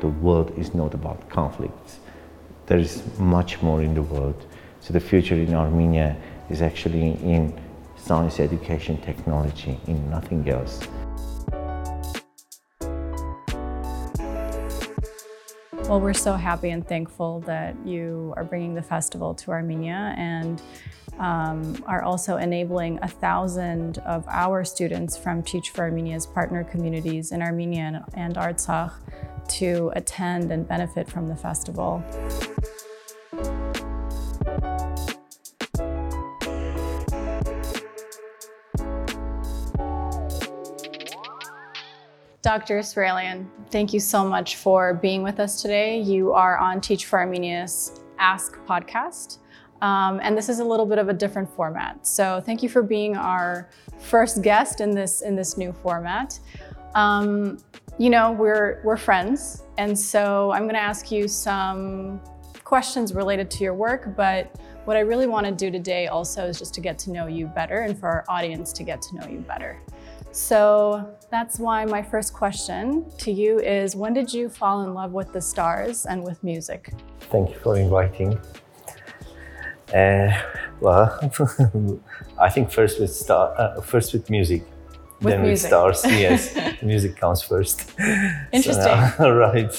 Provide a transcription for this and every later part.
the world is not about conflicts. There is much more in the world. So the future in Armenia is actually in science, education, technology, in nothing else. Well, we're so happy and thankful that you are bringing the festival to Armenia and um, are also enabling a thousand of our students from Teach for Armenia's partner communities in Armenia and Artsakh to attend and benefit from the festival. Dr. Israelian, thank you so much for being with us today. You are on Teach for Armenia's Ask podcast. Um, and this is a little bit of a different format. So thank you for being our first guest in this in this new format. Um, you know, we're we're friends, and so I'm going to ask you some questions related to your work. But what I really want to do today also is just to get to know you better, and for our audience to get to know you better. So that's why my first question to you is when did you fall in love with the stars and with music? Thank you for inviting. Uh, well, I think first with star, uh, first with music, with then music. with stars. yes, music comes first. Interesting. So, right.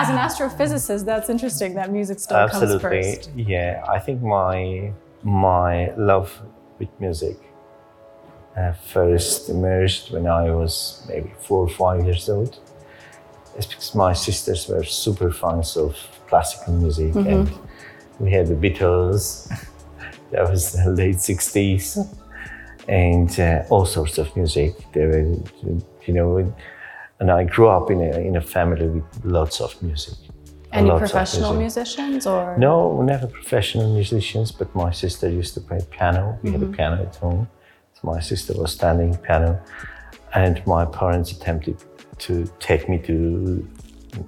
As an astrophysicist, that's interesting that music still Absolutely. comes first. Yeah, I think my my love with music uh, first emerged when I was maybe four or five years old. It's because my sisters were super fans of classical music Mm-hmm. and we had the Beatles. that was the late 60s and uh, all sorts of music. There were, you know, and I grew up in a, in a family with lots of music. Any Lots of professional music. musicians or No, never professional musicians, but my sister used to play piano. We Mm-hmm. had a piano at home. So my sister was standing piano, and my parents attempted to take me to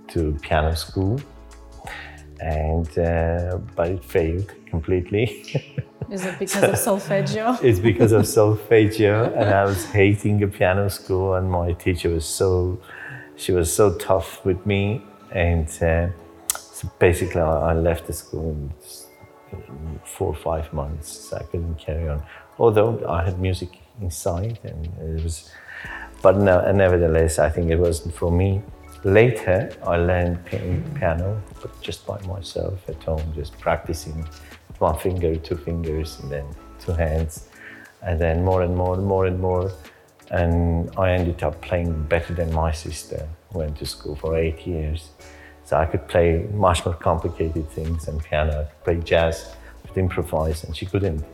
to piano school, and uh, but it failed completely. is it because of solfeggio? it's because of solfeggio, and I was hating a piano school, and my teacher was so she was so tough with me, and uh, so basically I I left the school in in four or five months. So I couldn't carry on, although I had music inside, and it was. But no, and nevertheless, I think it wasn't for me. Later, I learned piano, but just by myself at home, just practicing one finger, two fingers, and then two hands, and then more and more and more and more. And I ended up playing better than my sister. who Went to school for eight years, so I could play much more complicated things than piano. I could play jazz, could improvise, and she couldn't.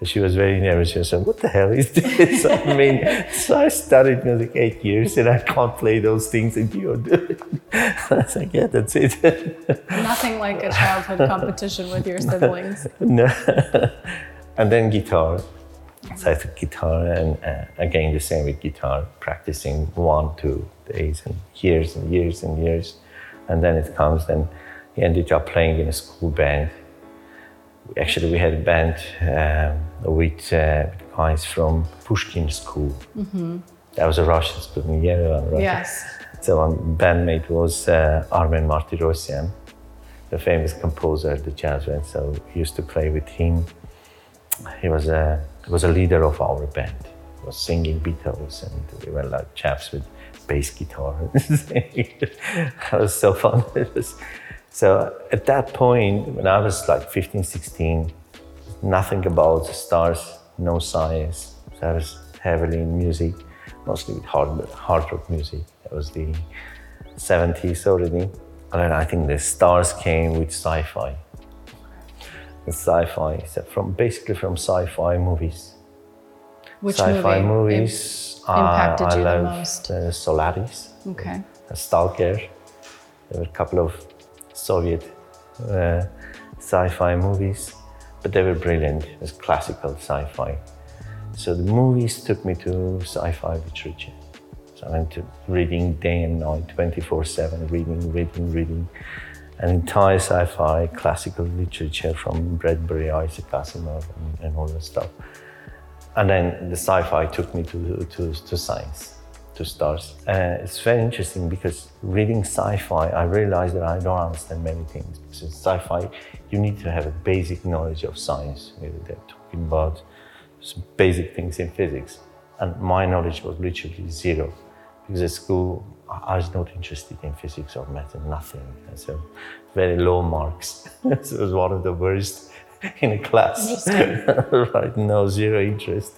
So she was very nervous. She was saying, "What the hell is this?" I mean, so I studied music eight years, and I can't play those things that you're doing. I was like, "Yeah, that's it." Nothing like a childhood competition with your siblings. no. and then guitar. So I took guitar, and uh, again the same with guitar, practicing one, two days, and years and years and years, and then it comes. Then he ended up playing in a school band. Actually, we had a band um, with uh, guys from Pushkin School. That was a Russian school in Yerevan, right? Yes. So my bandmate was uh, Armen Martirosyan, the famous composer, the jazz band. So we used to play with him. He was a he was a leader of our band. He was singing Beatles, and we were like chaps with bass guitar. it was so fun. It was, so at that point, when I was like 15, 16, nothing about the stars, no science. So I was heavily in music, mostly with hard, hard rock music. That was the 70s already. And then I think the stars came with sci-fi. The sci-fi, so from basically from sci-fi movies. Which sci-fi movie im- movies. impacted I you the most? uh, Solaris, Okay. uh, Stalker. There were a couple of Soviet uh, sci-fi movies, but they were brilliant. Was classical sci-fi. So the movies took me to sci-fi literature. So I went to reading day and night, 24/7, reading, reading, reading, an entire sci-fi classical literature from Bradbury, Isaac Asimov, and, and all that stuff. And then the sci-fi took me to, to, to science, to stars. Uh, it's very interesting because reading sci-fi, I realized that I don't understand many things. Because in sci-fi, you need to have a basic knowledge of science. They're talking about some basic things in physics, and my knowledge was literally zero. Because at school, I was not interested in physics or math, and nothing. And so, very low marks. so it was one of the worst in a class. right? No, zero interest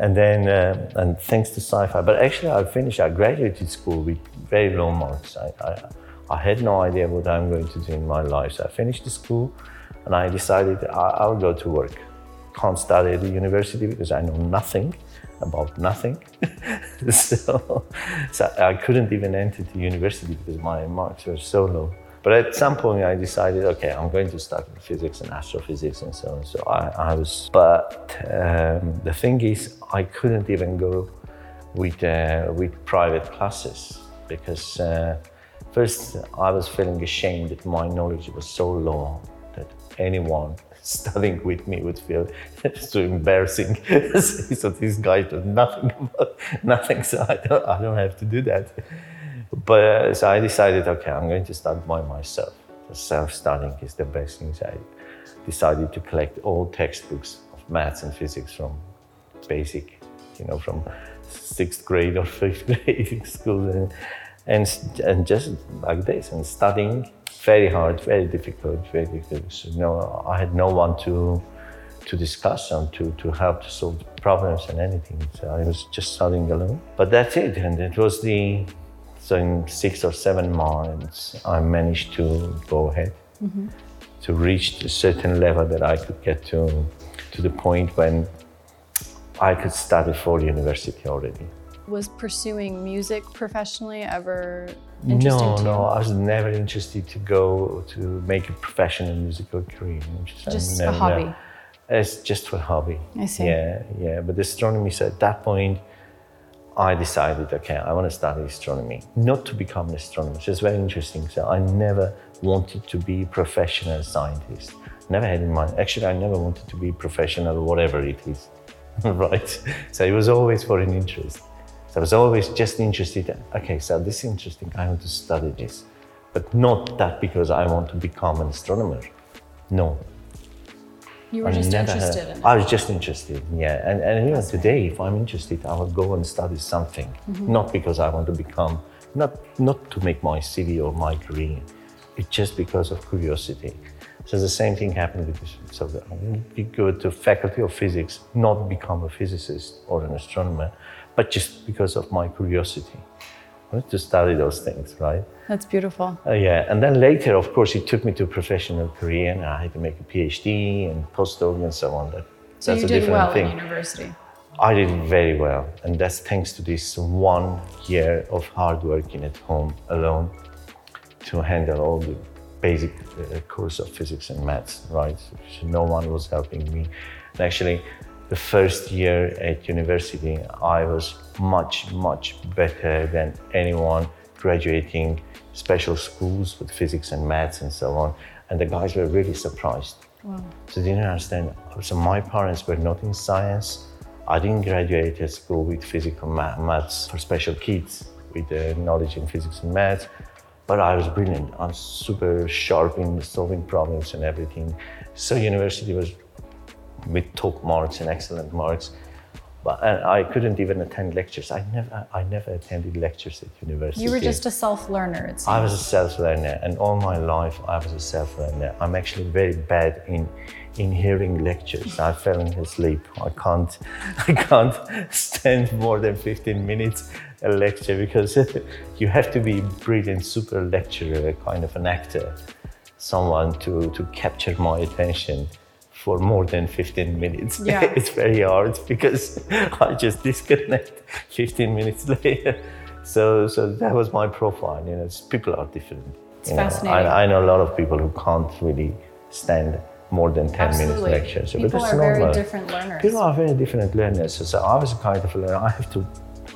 and then uh, and thanks to sci-fi. But actually, I finished. I graduated school with very low marks. I, I, I had no idea what I'm going to do in my life. So I finished the school, and I decided I, will go to work. Can't study at the university because I know nothing about nothing. so, so I couldn't even enter the university because my marks were so low. But at some point, I decided, okay, I'm going to start with physics and astrophysics and so on. So I, I was, but um, the thing is, I couldn't even go with uh, with private classes because uh, first I was feeling ashamed that my knowledge was so low that anyone studying with me would feel so embarrassing. so this guy does nothing about nothing, so I don't, I don't have to do that. But uh, so I decided, okay, I'm going to start by myself. Self-studying is the best thing. So I decided to collect all textbooks of maths and physics from basic, you know, from sixth grade or fifth grade school, and, and and just like this, and studying very hard, very difficult, very difficult. So, you know, I had no one to to discuss and to, to help to solve problems and anything. So I was just studying alone. But that's it. And it was the so in six or seven months, I managed to go ahead mm-hmm. to reach a certain level that I could get to, to the point when I could study for university already. Was pursuing music professionally ever interesting no, to you? No, I was never interested to go to make a professional musical career. Just, just never, a hobby. It's just for hobby. I see. Yeah, yeah. But astronomy, so at that point, I decided, okay, I want to study astronomy, not to become an astronomer. It's very interesting. So I never wanted to be a professional scientist. Never had in mind. Actually, I never wanted to be professional, whatever it is, right? So it was always for an interest. So I was always just interested. Okay, so this is interesting. I want to study this, but not that because I want to become an astronomer. No, you were I just interested in it. I was just interested, yeah. And, and even today, if I'm interested, I will go and study something. Mm-hmm. Not because I want to become, not, not to make my CV or my career. It's just because of curiosity. So the same thing happened with this. So you go to faculty of physics, not become a physicist or an astronomer, but just because of my curiosity to study those things, right? That's beautiful. Uh, yeah, and then later, of course, it took me to a professional career, and I had to make a PhD and postdoc and so on. That, so that's you a did different well thing. in university. I did very well, and that's thanks to this one year of hard working at home alone to handle all the basic uh, course of physics and maths, right? So no one was helping me. And actually, the first year at university, I was much, much better than anyone graduating special schools with physics and maths and so on. And the guys were really surprised. Wow. So they didn't understand. So my parents were not in science. I didn't graduate at school with physical maths for special kids with the knowledge in physics and maths. But I was brilliant. I'm super sharp in solving problems and everything. So university was with top marks and excellent marks. But and I couldn't even attend lectures. I never, I never attended lectures at university. You were just a self-learner. I was a self-learner, and all my life I was a self-learner. I'm actually very bad in in hearing lectures. I fell in asleep. I can't, I can't stand more than 15 minutes a lecture because you have to be brilliant, super lecturer, kind of an actor, someone to to capture my attention for more than 15 minutes. Yeah. it's very hard because I just disconnect 15 minutes later. So, so that was my profile. You know, people are different. It's fascinating. I, I, know a lot of people who can't really stand more than 10 Absolutely. minutes lecture. So, people are normal. very different learners. People are very different learners. So, so I was a kind of learner. I have to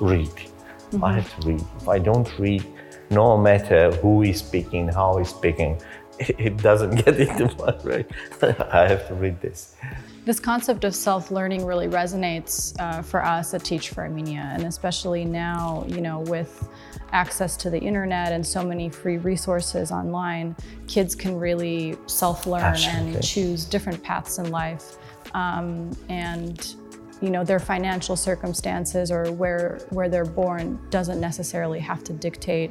read. Mm-hmm. I have to read. If I don't read, no matter who is speaking, how is speaking, it doesn't get into my brain. I have to read this. This concept of self-learning really resonates uh, for us at Teach for Armenia, and especially now, you know, with access to the internet and so many free resources online, kids can really self-learn and choose different paths in life. Um, and you know their financial circumstances or where where they're born doesn't necessarily have to dictate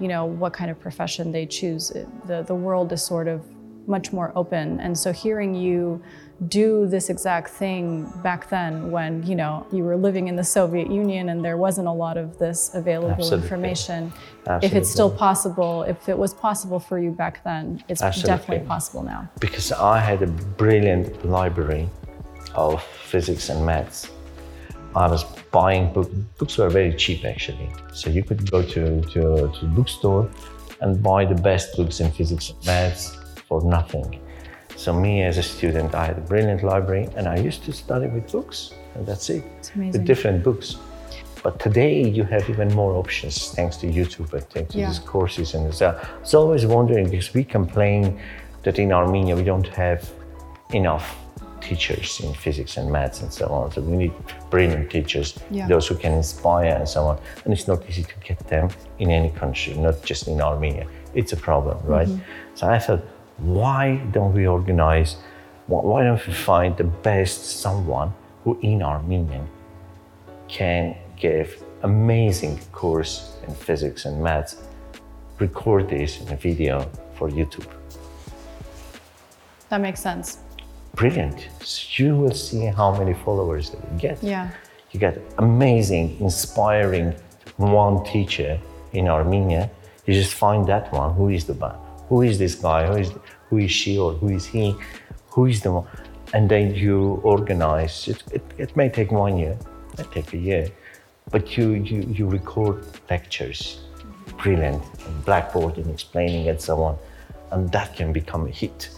you know what kind of profession they choose the the world is sort of much more open and so hearing you do this exact thing back then when you know you were living in the Soviet Union and there wasn't a lot of this available Absolutely. information. Absolutely. If it's still possible, if it was possible for you back then, it's Absolutely. definitely possible now. Because I had a brilliant library of physics and maths. I was buying books. Books were very cheap actually. So you could go to, to, to bookstore and buy the best books in physics and maths for nothing. So me as a student, I had a brilliant library and I used to study with books and that's it. With different books. But today you have even more options thanks to YouTube and thanks to these courses and so. I was always wondering because we complain that in Armenia we don't have enough teachers in physics and maths and so on. So we need brilliant teachers, yeah. those who can inspire and so on. And it's not easy to get them in any country, not just in Armenia. It's a problem, right? Mm-hmm. So I thought, why don't we organize, why don't we find the best someone who in Armenian can give amazing course in physics and maths, record this in a video for YouTube. That makes sense. Brilliant. You will see how many followers that you get. Yeah. You get amazing, inspiring one teacher in Armenia. You just find that one. Who is the one? Who is this guy? Who is who is she or who is he? Who is the one? And then you organize. It, it, it may take one year, it may take a year, but you you you record lectures, brilliant, and blackboard and explaining and so on, and that can become a hit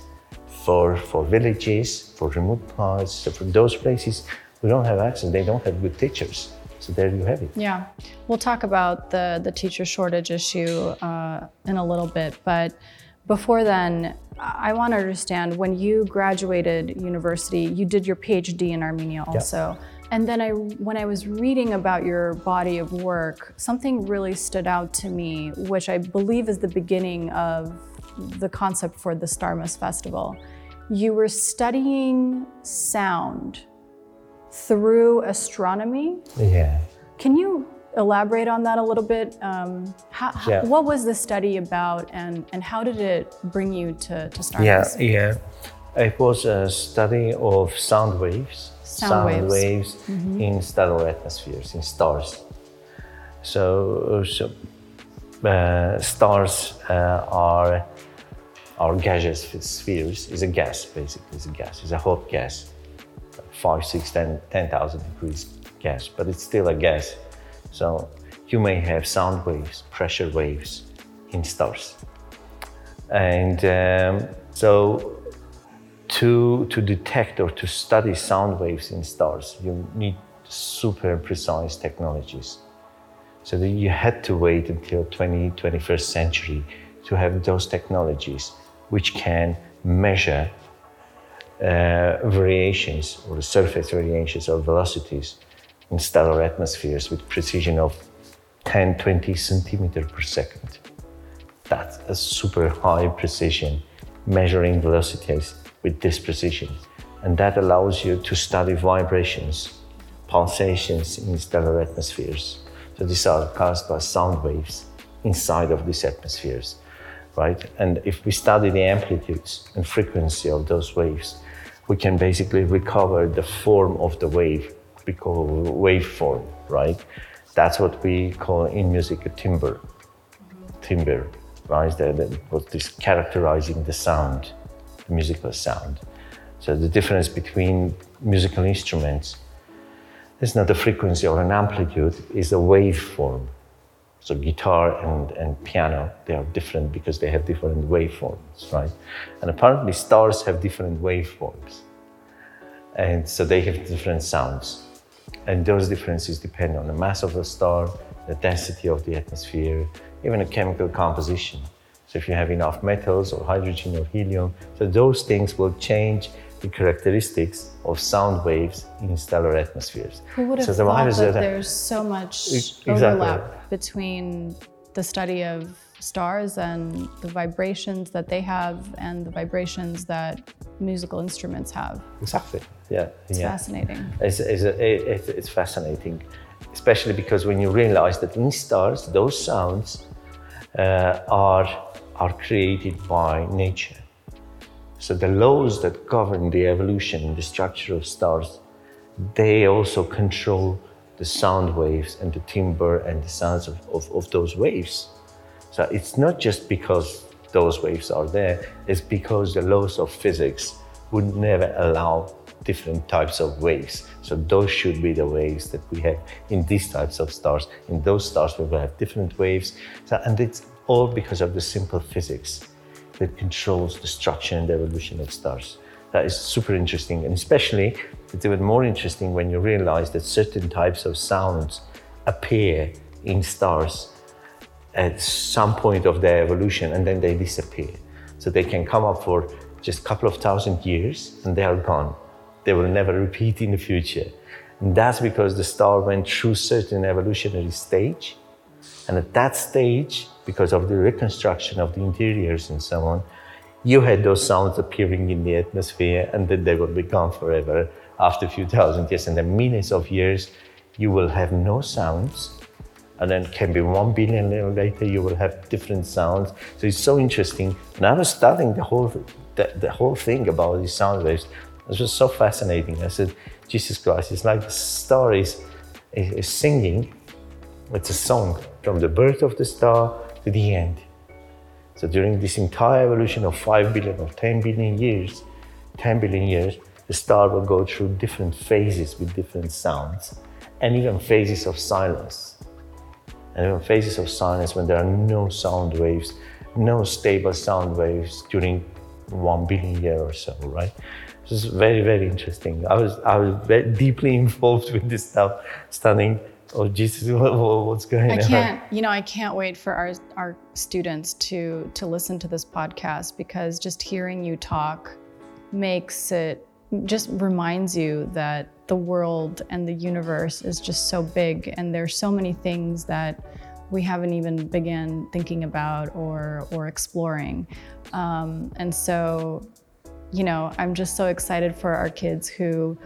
for, for villages, for remote parts, so for those places who don't have access, they don't have good teachers. So there you have it. Yeah, we'll talk about the, the teacher shortage issue uh, in a little bit, but before then, I want to understand when you graduated university, you did your PhD in Armenia also. Yeah. And then I, when I was reading about your body of work, something really stood out to me, which I believe is the beginning of the concept for the Starmus Festival you were studying sound through astronomy. Yeah. Can you elaborate on that a little bit? Um, how, yeah. What was the study about and, and how did it bring you to, to Starmus? Yeah, yeah. It was a study of sound waves, sound, sound waves, waves mm-hmm. in stellar atmospheres, in stars. So, so uh, stars uh, are our gaseous spheres is a gas, basically, it's a gas, it's a hot gas, five, six, ten, 10,000 degrees gas, but it's still a gas. So you may have sound waves, pressure waves in stars. And um, so to, to detect or to study sound waves in stars, you need super precise technologies. So that you had to wait until 20, 21st century to have those technologies which can measure uh, variations or surface variations or velocities in stellar atmospheres with precision of 10, 20 centimeter per second. That's a super high precision measuring velocities with this precision. And that allows you to study vibrations, pulsations in stellar atmospheres. So these are caused by sound waves inside of these atmospheres right? And if we study the amplitudes and frequency of those waves, we can basically recover the form of the wave, we call waveform, right? That's what we call in music a timbre, timbre, right? That, was this characterizing the sound, the musical sound. So the difference between musical instruments is not a frequency or an amplitude, is a waveform. So guitar and, and piano, they are different because they have different waveforms, right? And apparently stars have different waveforms. And so they have different sounds. And those differences depend on the mass of the star, the density of the atmosphere, even a chemical composition. So if you have enough metals or hydrogen or helium, so those things will change the characteristics of sound waves in stellar atmospheres. Who would have so the thought that that- there's so much Exactly. overlap between the study of stars and the vibrations that they have and the vibrations that musical instruments have? Exactly. Yeah. It's yeah. fascinating. It's, it's, it, it's fascinating, especially because when you realize that in stars, those sounds uh, are, are created by nature. So the laws that govern the evolution and the structure of stars, they also control the sound waves and the timbre and the sounds of, of, of those waves. So it's not just because those waves are there, it's because the laws of physics would never allow different types of waves. So those should be the waves that we have in these types of stars. In those stars, we will have different waves. So, and it's all because of the simple physics that controls the structure and the evolution of stars. That is super interesting, and especially it's even more interesting when you realize that certain types of sounds appear in stars at some point of their evolution and then they disappear. So they can come up for just a couple of thousand years and they are gone. They will never repeat in the future. And that's because the star went through certain evolutionary stage. And at that stage, because of the reconstruction of the interiors and so on, you had those sounds appearing in the atmosphere and then they will be gone forever after a few thousand years. And then millions of years, you will have no sounds. And then can be one billion years later you will have different sounds. So it's so interesting. And i was studying the whole the, the whole thing about these sound waves. It was so fascinating. I said jesus christ it's like the star is, is, is singing it's a song from the birth of the star to the end. So during this entire evolution of 5 billion or 10 billion years 10 billion years the star will go through different phases with different sounds and even phases of silence and even phases of silence when there are no sound waves, no stable sound waves during one billion year or so, right? This is very, very interesting. I was, I was very deeply involved with this stuff, studying. Oh Jesus, what's going I on? can't, you know, I can't wait for our our students to to listen to this podcast because just hearing you talk makes it just reminds you that the world and the universe is just so big and there's so many things that we haven't even began thinking about or or exploring. Um, and so, you know, I'm just so excited for our kids who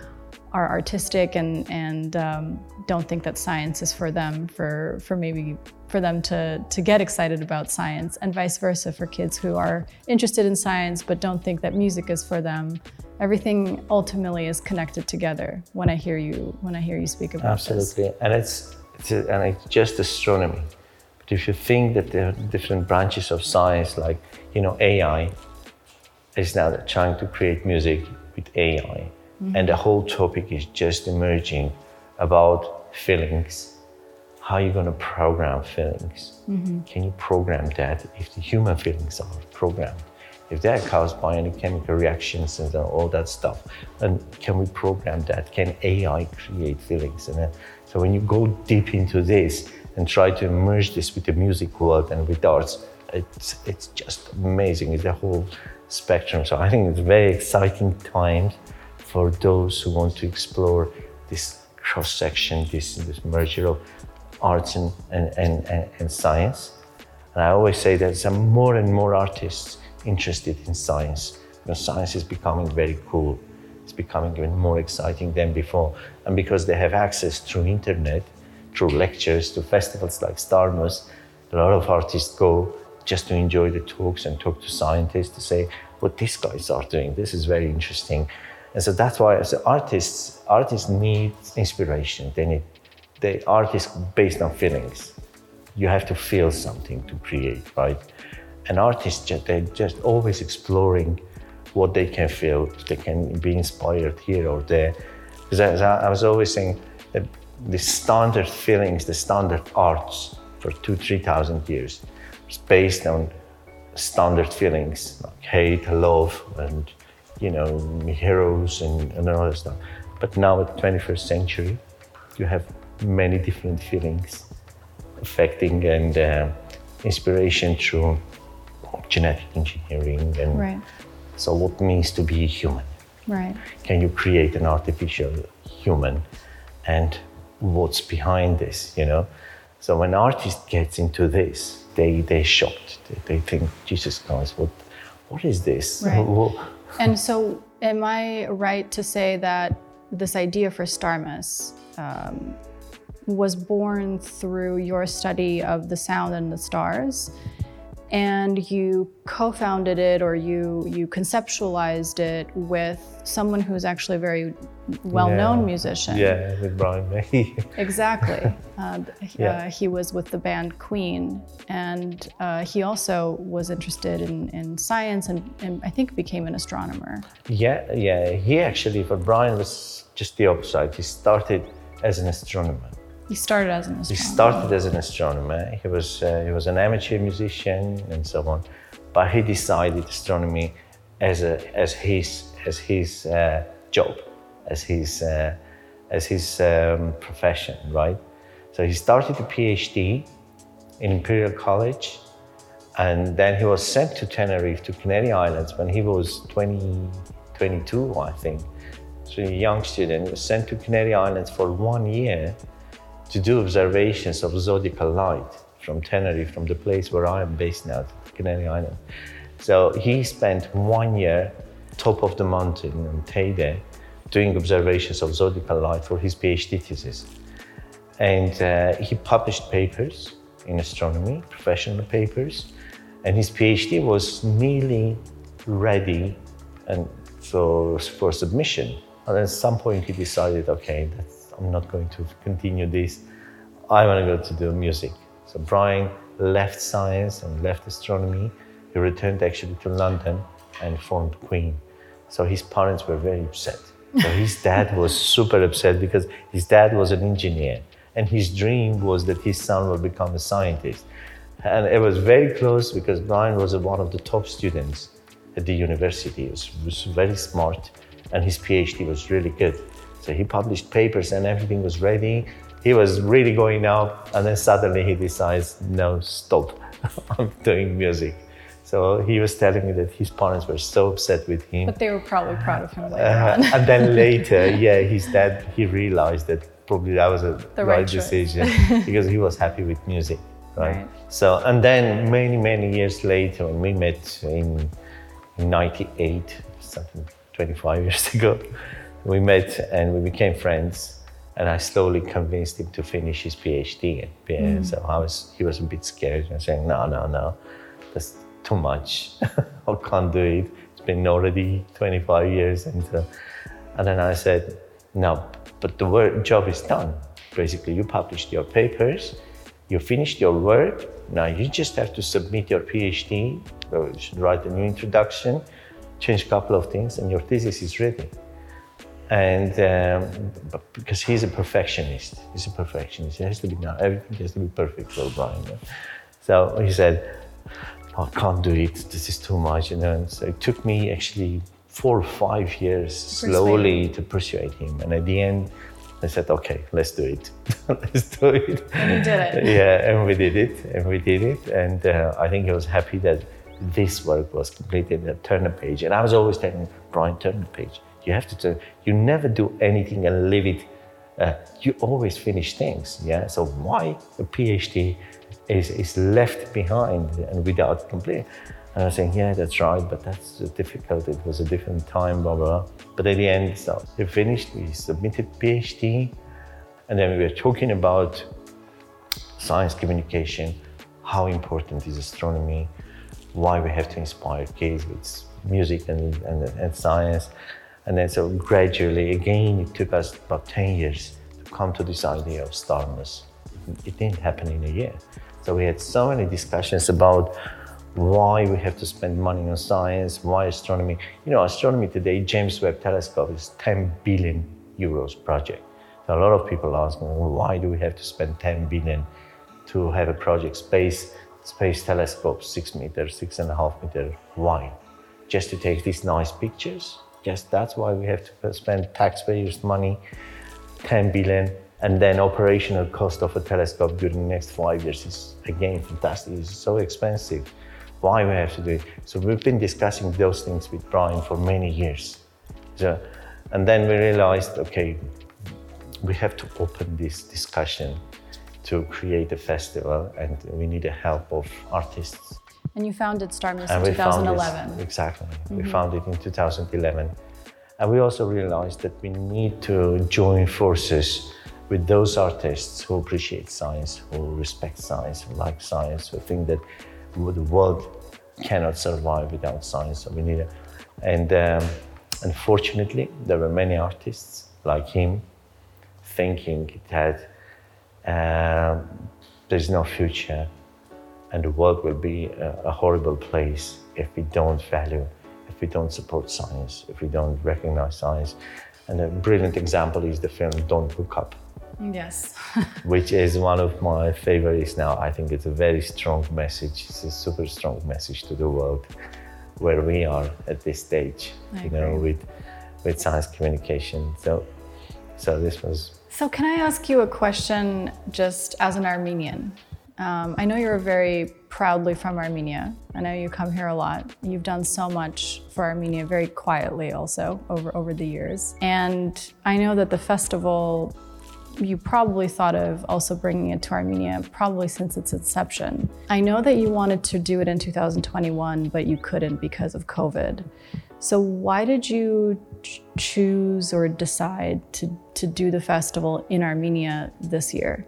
are artistic and and um, don't think that science is for them for for maybe for them to to get excited about science and vice versa for kids who are interested in science but don't think that music is for them everything ultimately is connected together when i hear you when i hear you speak about this Absolutely, and it's, it's a, and it's just astronomy. But if you think that there are different branches of science, like you know AI, is now trying to create music with AI, and the mm-hmm. whole topic is just emerging about feelings. How are you going to program feelings? Mm-hmm. Can you program that if the human feelings are programmed? If they are caused by any chemical reactions and all that stuff, and can we program that? Can AI create feelings? And so when you go deep into this and try to merge this with the music world and with arts, it's it's just amazing. It's a whole spectrum. So I think it's a very exciting times for those who want to explore this cross section, this this merger of arts and, and, and, and, and science. And I always say that some more and more artists interested in science because science is becoming very cool. It's becoming even more exciting than before. And because they have access through internet, through lectures, to festivals like Starmus, a lot of artists go just to enjoy the talks and talk to scientists to say what these guys are doing. This is very interesting. And so that's why as artists, artists need inspiration. They need the art is based on feelings. You have to feel something to create, right? An artist, they're just always exploring what they can feel. They can be inspired here or there. Because I, was always saying, the standard feelings, the standard arts for two, three thousand years, is based on standard feelings like hate, love, and you know heroes and, and all that stuff. But now, at the 21st century, you have many different feelings affecting and uh, inspiration through genetic engineering and Right. so what means to be human. Right. Can you create an artificial human and what's behind this, you know? So when artist gets into this, they they're shocked. They, they think, Jesus Christ, what what is this? Right. And so, am I right to say that this idea for Starmus um, was born through your study of the sound and the stars, and you co-founded it or you you conceptualized it with someone who's actually a very well-known Yeah. musician? Yeah, with Brian May. Exactly. Uh, Yeah. uh, he was with the band Queen, and uh, he also was interested in, in science and, and I think became an astronomer. yeah, yeah. He actually, for Brian, was just the opposite. He started as an astronomer. He started as an astronomer. He started as an astronomer. He was uh, he was an amateur musician and so on, but he decided astronomy as a as his as his uh, job, as his uh, as his um, profession, right? So he started a PhD in Imperial College, and then he was sent to Tenerife to Canary Islands when he was 20, 22, I think. So a young student was sent to Canary Islands for one year to do observations of zodiacal light from Tenerife, from the place where I am based now, Canary Island. So he spent one year top of the mountain in Teide doing observations of zodiacal light for his PhD thesis. And uh, he published papers in astronomy, professional papers, and his PhD was nearly ready and for, for submission. And at some point he decided, okay, that's, I'm not going to continue this. I want to go to do music. So Brian left science and left astronomy. He returned actually to London and formed Queen. So his parents were very upset. So his dad was super upset because his dad was an engineer and his dream was that his son would become a scientist. And it was very close because Brian was one of the top students at the university. He was, was very smart and his PhD was really good. He published papers and everything was ready. He was really going out and then suddenly he decides, no, stop, I'm doing music. So he was telling me that his parents were so upset with him. But they were probably proud of him later Uh, and then later, yeah, his dad, he realized that probably that was a The right, right decision because he was happy with music, right? Right. So, and then many, many years later, when we met in, in 98, something 25 years ago, we met and we became friends. And I slowly convinced him to finish his PhD. at PA. So I was, he was a bit scared and saying, no, no, no, that's too much. I can't do it. It's been already 25 years. And, uh, and then I said, no, but the work, job is done. Basically, you published your papers, you finished your work. Now you just have to submit your PhD. You should write a new introduction, change a couple of things, and your thesis is ready. And um, because he's a perfectionist, he's a perfectionist. It has to be now. Everything has to be perfect for Brian. So he said, "I can't do it. This is too much." You know. And so it took me actually four or five years slowly to persuade him. And at the end, I said, "Okay, let's do it. let's do it." And you did it. Yeah, and we did it, and we did it, and uh, I think he was happy that this work was completed. The page, and I was always telling Brian, turn the page. You have to. You never do anything and leave it. Uh, you always finish things. Yeah. So why a PhD is is left behind and without complete? And I was saying, yeah, that's right, but that's difficult. It was a different time, blah blah. But at the end, so we finished. We submitted PhD, and then we were talking about science communication, how important is astronomy, why we have to inspire kids with music and, and, and science. And then so gradually, again, it took us about 10 years to come to this idea of Starmus. It didn't happen in a year. So we had so many discussions about why we have to spend money on science, why astronomy. You know, astronomy today, James Webb Telescope is 10 billion euros project. So a lot of people ask me, well, why do we have to spend 10 billion to have a project space space telescope six meters, six and a half meter wide, just to take these nice pictures? Yes, that's why we have to spend taxpayers' money, 10 billion, and then operational cost of a telescope during the next five years is again fantastic. It's so expensive. why we have to do it. So we've been discussing those things with Brian for many years. So, and then we realized, okay, we have to open this discussion to create a festival, and we need the help of artists. And you founded Starmus in we found this- 2011. exactly. We founded it in 2011. And we also realized that we need to join forces with those artists who appreciate science, who respect science, who like science, who think that the world cannot survive without science. So we need it. and um, unfortunately, there were many artists like him thinking that um, there's no future and the world will be a, horrible place if we don't value, if we don't support science, if we don't recognize science. And a brilliant example is the film Don't Look Up, Yes. which is one of my favorites now. I think it's a very strong message. It's a super strong message to the world where we are at this stage, I you know, agree. with with science communication. So, so this was So, can I ask you a question just as an Armenian? Um, I know you're very proudly from Armenia. I know you come here a lot. You've done so much for Armenia very quietly, also over, over the years. And I know that the festival, you probably thought of also bringing it to Armenia probably since its inception. I know that you wanted to do it in 2021, but you couldn't because of COVID. So, why did you ch- choose or decide to, to do the festival in Armenia this year?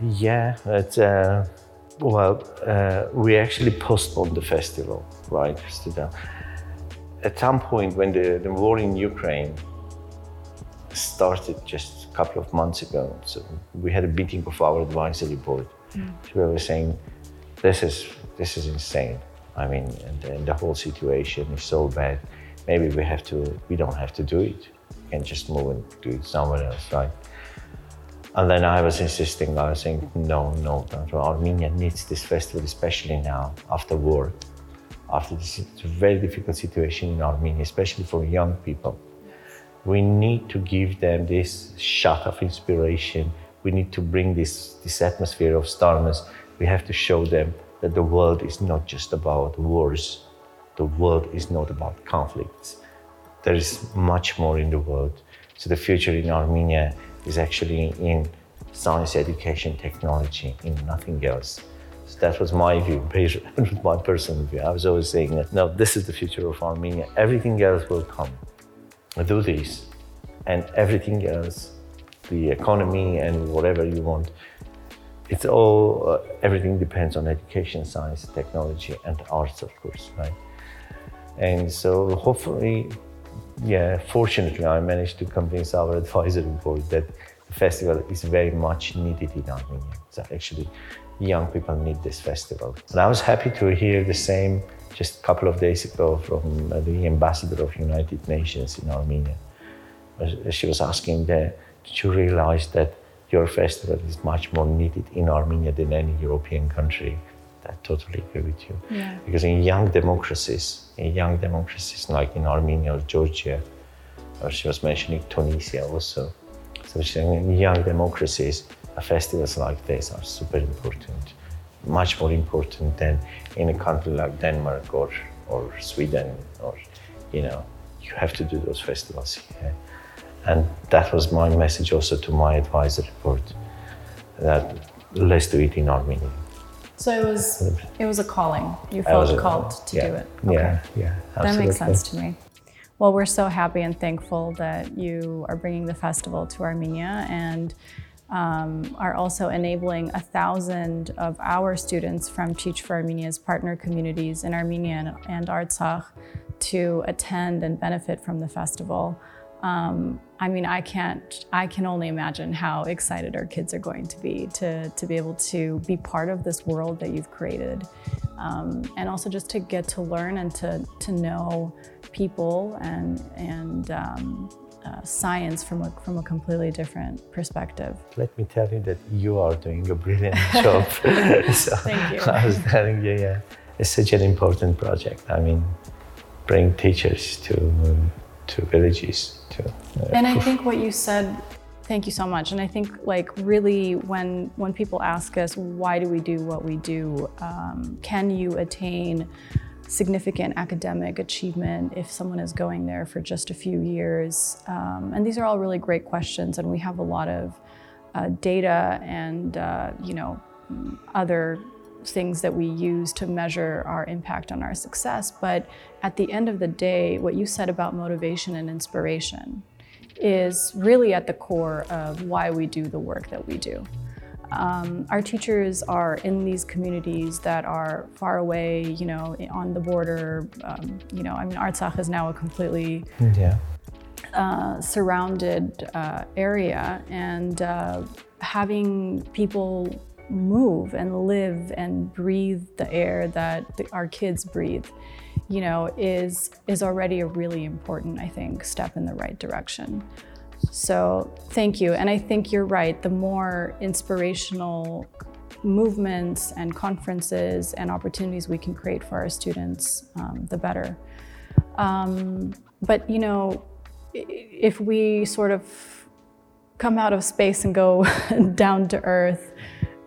Yeah, but uh, well, uh, we actually postponed the festival, right? At some point, when the, the war in Ukraine started just a couple of months ago, so we had a meeting of our advisory board. So we were saying, this is this is insane. I mean, and, and the whole situation is so bad. Maybe we have to. We don't have to do it. We can just move and do it somewhere else, right? And then I was insisting, I was saying, no, no, Armenia needs this festival, especially now, after war, after this very difficult situation in Armenia, especially for young people. We need to give them this shot of inspiration. We need to bring this, this atmosphere of Starmus. We have to show them that the world is not just about wars. The world is not about conflicts there is much more in the world. So the future in Armenia is actually in science, education, technology, in nothing else. So that was my view, my personal view. I was always saying that no, this is the future of Armenia. Everything else will come. Do this, and everything else, the economy and whatever you want, it's all uh, everything depends on education, science, technology, and arts, of course, right? And so hopefully, yeah, fortunately, I managed to convince our advisory board that the festival is very much needed in Armenia. So actually, young people need this festival. And I was happy to hear the same just a couple of days ago from uh, the ambassador of United Nations in Armenia. Uh, She was asking that, did you realize that your festival is much more needed in Armenia than any European country? I totally agree with you. Yeah. Because in young democracies, in young democracies like in Armenia or Georgia, or she was mentioning Tunisia also. So she's saying in young democracies, uh, festivals like this are super important, much more important than in a country like Denmark or, or Sweden or, you know, you have to do those festivals here. And that was my message also to my advisory board, that let's do it in Armenia. So it was it was a calling. You felt called to yeah, do it. Yeah, yeah. That makes sense to me. Well, we're so happy and thankful that you are bringing the festival to Armenia and um, are also enabling a thousand of our students from Teach for Armenia's partner communities in Armenia and, and Artsakh to attend and benefit from the festival. Um, I mean, I can't, I can only imagine how excited our kids are going to be to, to be able to be part of this world that you've created. Um, and also just to get to learn and to, to know people and, and um, uh, science from a, from a completely different perspective. Let me tell you that you are doing a brilliant job. so Thank you. I was telling you, yeah, it's such an important project. I mean, bring teachers to to villages. To uh, And I think what you said, thank you so much. And I think like really when when people ask us why do we do what we do, um, can you attain significant academic achievement if someone is going there for just a few years? Um, and these are all really great questions, and we have a lot of uh, data and uh, you know other things that we use to measure our impact on our success. But at the end of the day, what you said about motivation and inspiration is really at the core of why we do the work that we do. Um, our teachers are in these communities that are far away, you know, on the border. Um, you know, I mean, Artsakh is now a completely Yeah. uh, surrounded uh, area, and uh, having people move and live and breathe the air that the, our kids breathe, you know, is is already a really important, I think, step in the right direction. So thank you, and I think you're right. The more inspirational movements and conferences and opportunities we can create for our students, um, the better. Um, but you know, if we sort of come out of space and go down to earth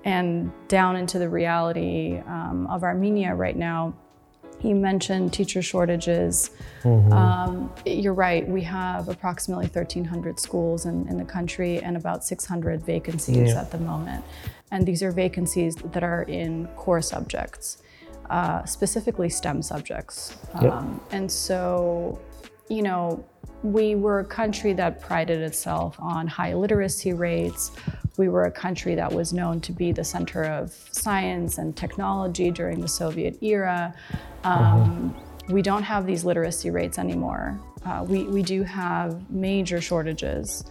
and down into the reality um, of Armenia right now, you mentioned teacher shortages. Um, you're right, we have approximately 1,300 schools in, in the country and about 600 vacancies Yeah. at the moment. And these are vacancies that are in core subjects, uh, specifically STEM subjects. Yep. Um, and so, you know, we were a country that prided itself on high literacy rates. We were a country that was known to be the center of science and technology during the Soviet era. Um, We don't have these literacy rates anymore. Uh, we, we do have major shortages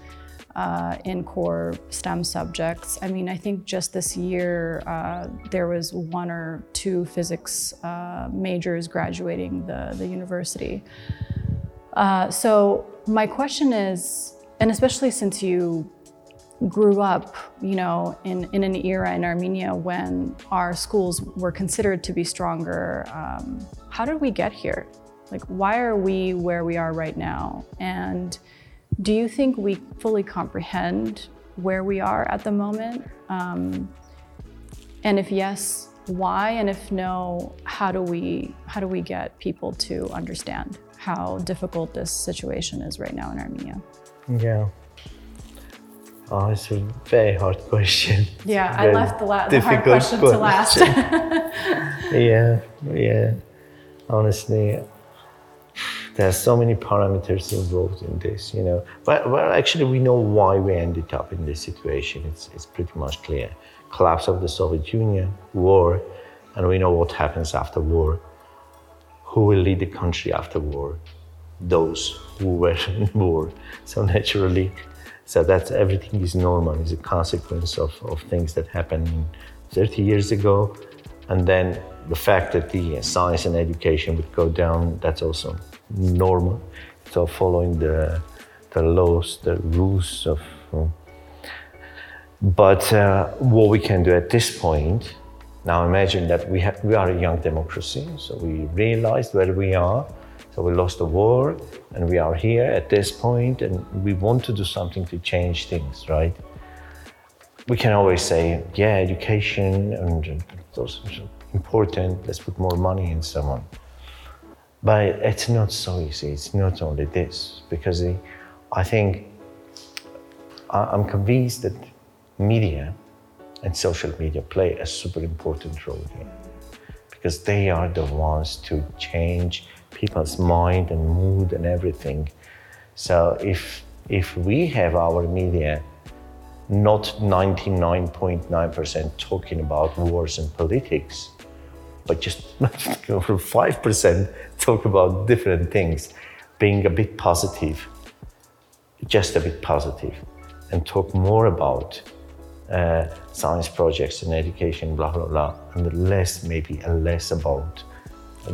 uh, in core STEM subjects. I mean, I think just this year uh, there was one or two physics uh, majors graduating the, the university. Uh, so my question is, and especially since you grew up, you know, in, in an era in Armenia when our schools were considered to be stronger, um, how did we get here? Like, why are we where we are right now? And do you think we fully comprehend where we are at the moment? Um, and if yes, why? And if no, how do we how do we get people to understand how difficult this situation is right now in Armenia? Yeah. Oh, it's a very hard question. Yeah, I left the, la- the hard difficult question to last. yeah, yeah. Honestly, there are so many parameters involved in this, you know. But well, actually, we know why we ended up in this situation. It's it's pretty much clear: collapse of the Soviet Union, war, and we know what happens after war. Who will lead the country after war? Those who were in war. So naturally, so that's everything is normal. Is a consequence of, of things that happened 30 years ago, and then the fact that the science and education would go down. That's also normal. So following the the laws, the rules of. uh, but uh, what we can do at this point, now imagine that we, have, we are a young democracy, so we realized where we are. So we lost the war, and we are here at this point, and we want to do something to change things, right? We can always say, yeah, education and those are important. Let's put more money in someone. But it's not so easy. It's not only this, because I think I'm convinced that media and social media play a super important role here because they are the ones to change people's mind and mood and everything. So if if we have our media not 99.9% talking about wars and politics, but just over 5% talk about different things, being a bit positive, just a bit positive, and talk more about uh, science projects and education, blah, blah, blah, and less, maybe a less about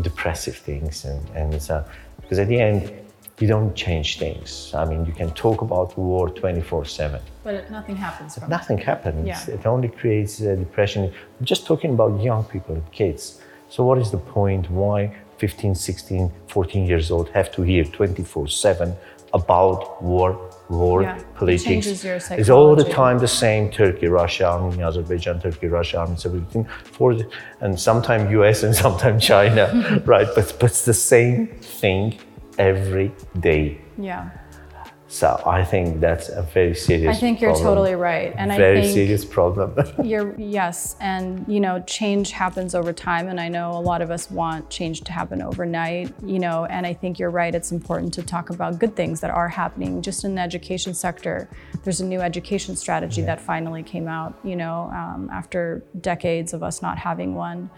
depressive things. And, and so, because at the end, you don't change things. I mean, you can talk about war 24 7. but nothing happens from it. Nothing happens. Yeah. It only creates uh, depression. I'm just talking about young people, kids. So, what is the point? Why 15, 16, 14 years old have to hear 24 7 about war, war, Yeah, politics. your it's all the time the same Turkey, Russia, Armenia, Azerbaijan, Turkey, Russia, Armenia, everything for the, and sometimes US and sometimes China, right? But but it's the same thing every day. Yeah. So I think that's a very serious. I think you're problem. totally right. And very I serious problem. You're yes, and you know, change happens over time, and I know a lot of us want change to happen overnight. You know, and I think you're right. It's important to talk about good things that are happening just in the education sector. There's a new education strategy that finally came out. You know, um, after decades of us not having one.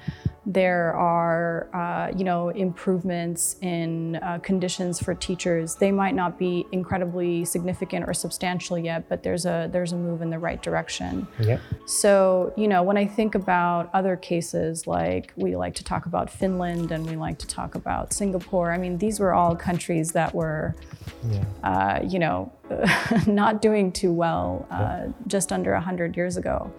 There are, uh, you know, improvements in uh, conditions for teachers. They might not be incredibly significant or substantial yet, but there's a there's a move in the right direction. yeah. So, you know, when I think about other cases, like we like to talk about Finland and we like to talk about Singapore, I mean, these were all countries that were, uh, you know, not doing too well uh, just under 100 years ago.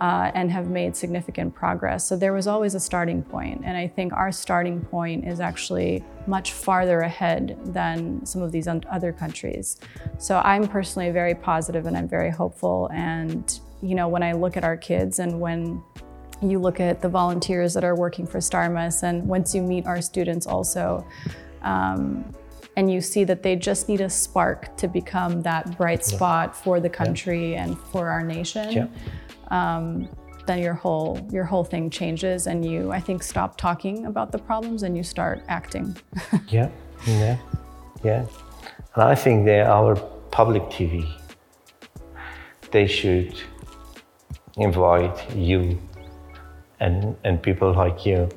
Uh, and have made significant progress. So there was always a starting point, and I think our starting point is actually much farther ahead than some of these other countries. So I'm personally very positive and I'm very hopeful. And you know, when I look at our kids and when you look at the volunteers that are working for Starmus, and once you meet our students also, um, and you see that they just need a spark to become that bright spot for the country and for our nation, Yeah. Um, then your whole your whole thing changes, and you I think stop talking about the problems and you start acting. Yeah, yeah, yeah. And I think that our public TV, they should invite you and, and people like you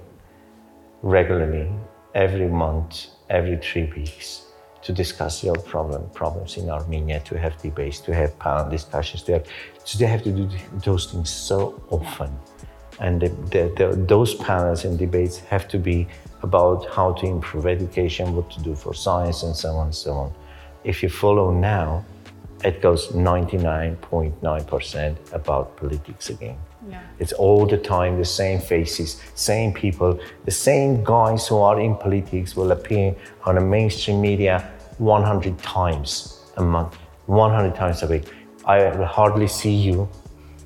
regularly, every month, every three weeks, to discuss real problem, problems in Armenia, to have debates, to have panel discussions, to have, so they have to do those things so often. And the, the, the, those panels and debates have to be about how to improve education, what to do for science, and so on and so on. If you follow now, it goes 99.9% about politics again. Yeah. It's all the time the same faces, same people, the same guys who are in politics will appear on the mainstream media 100 times a month, 100 times a week. I hardly see you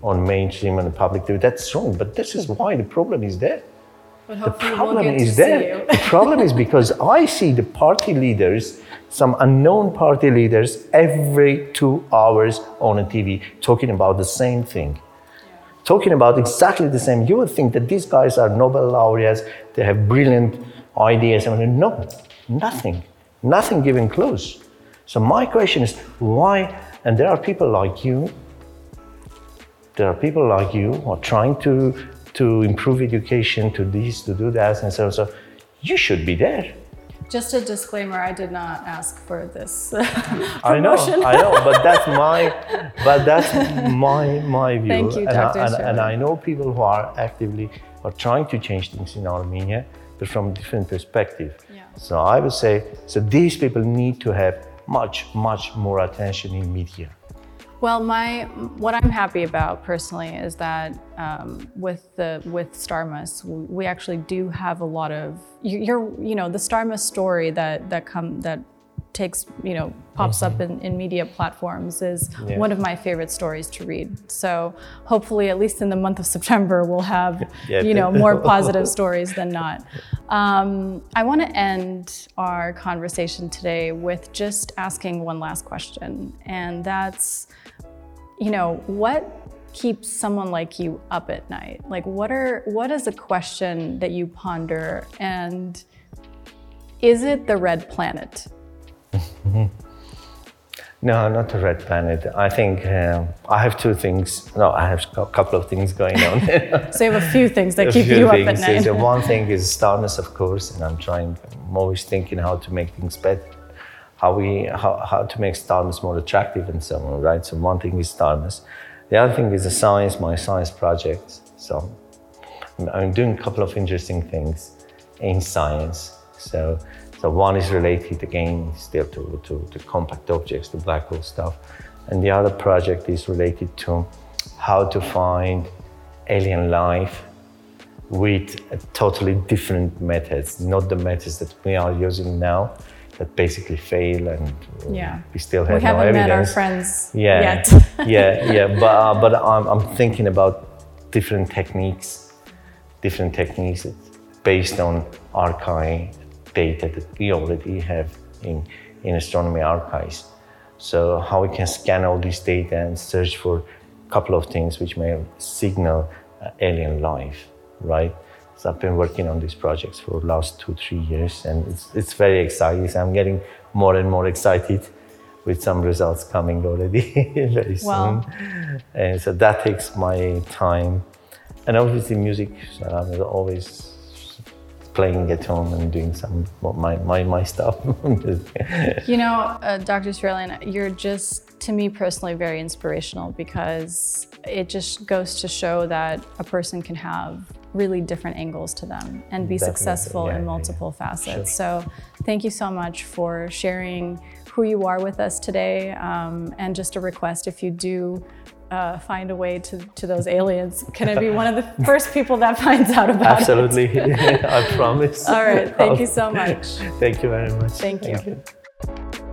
on mainstream and public TV. That's wrong, but this is why the problem is there. The problem is there. the problem is because I see the party leaders, some unknown party leaders, every two hours on a TV talking about the same thing. Talking about exactly the same. You would think that these guys are Nobel laureates, they have brilliant ideas. Mean, no, nothing. Nothing even close. So my question is why, and there are people like you, there are people like you who are trying to, to improve education, to this, to do that, and so on. So you should be there. Just a disclaimer: I did not ask for this I know. I know, but that's my, but that's my my view. Thank you, and, Dr. I, and, and I know people who are actively are trying to change things in Armenia, but from a different perspective. Yeah. So I would say, so these people need to have much, much more attention in media. Well, my what I'm happy about personally is that um, with the with Starmus, we actually do have a lot of you- you're you know the Starmus story that that come that takes you know pops up in, in media platforms is Yeah. one of my favorite stories to read. So hopefully, at least in the month of September, we'll have Yeah, you know more positive stories than not. Um, I want to end our conversation today with just asking one last question, and that's you know, what keeps someone like you up at night? Like what are what is a question that you ponder and is it the red planet? No, not the red planet. I think um I have two things. No, I have a couple of things going on. So you have a few things that A keep you up at night. The one thing is Starmus, of course, and I'm trying. I'm always thinking how to make things better, how we how, how to make Starmus more attractive and so on. Right. So one thing is Starmus. The other thing is the science, my science projects. So I'm- doing a couple of interesting things in science. So so one is related again still to, to, to compact objects, to black hole stuff. And the other project is related to how to find alien life with totally different methods, not the methods that we are using now. That basically fail, and Yeah. we still have we no haven't met our friends yeah, yet. yeah, yeah. But uh, but I'm, I'm thinking about different techniques, different techniques based on archive data that we already have in in astronomy archives. So how we can scan all this data and search for a couple of things which may signal uh, alien life, right? So I've been working on these projects for the last two, three years, and it's, it's very exciting. So I'm getting more and more excited with some results coming already very soon. And so that takes my time. And obviously music, so I'm always playing at home and doing some of my, my, my stuff. You know, uh, Dr. Israelian, you're just, to me personally, very inspirational because it just goes to show that a person can have really different angles to them and be Definitely, successful yeah, in yeah, multiple facets. So, thank you so much for sharing who you are with us today. Um, and just a request if you do uh, find a way to, to those aliens, can I be one of the first people that finds out about it? Absolutely, I promise. All right, thank you so much. Thank you very much. Thank you.